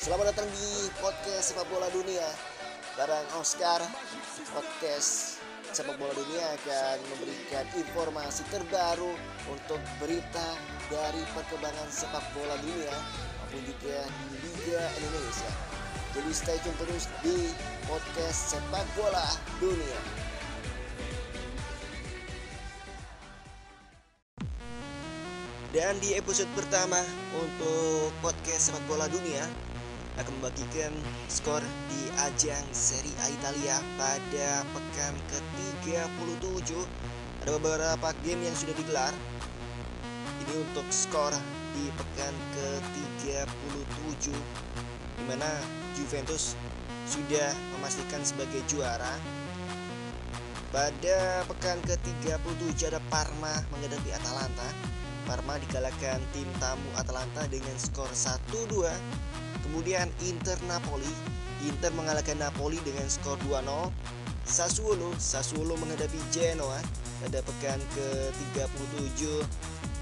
Selamat datang di podcast sepak bola dunia. Barang Oscar Podcast sepak bola dunia akan memberikan informasi terbaru Untuk berita dari perkembangan sepak bola dunia Maupun juga di Liga Indonesia. Jadi stay tune terus di podcast sepak bola dunia. Dan di episode pertama untuk podcast sepak bola dunia akan membagikan skor di ajang Serie A Italia pada pekan ke-37. Ada beberapa game yang sudah digelar. Ini untuk skor di pekan ke-37 di mana Juventus sudah memastikan sebagai juara. Pada pekan ke-37 ada Parma menghadapi Atalanta. Parma dikalahkan tim tamu Atalanta dengan skor 1-2. Kemudian Inter Napoli, Inter mengalahkan Napoli dengan skor 2-0. Sassuolo, Sassuolo menghadapi Genoa pada pekan ke-37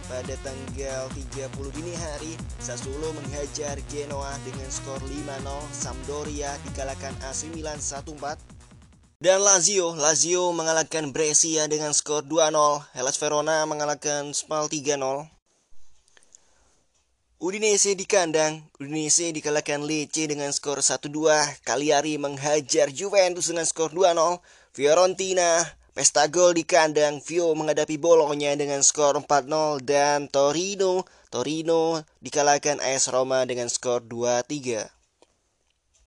pada tanggal 30 dini hari Sassuolo menghajar Genoa dengan skor 5-0 Sampdoria dikalahkan AC Milan 1-4 dan Lazio, Lazio mengalahkan Brescia dengan skor 2-0. Hellas Verona mengalahkan Spal 3-0. Udinese di kandang, Udinese dikalahkan Lecce dengan skor 1-2. Cagliari menghajar Juventus dengan skor 2-0. Fiorentina, pesta gol di kandang, Vio menghadapi Bologna dengan skor 4-0 dan Torino, Torino dikalahkan AS Roma dengan skor 2-3.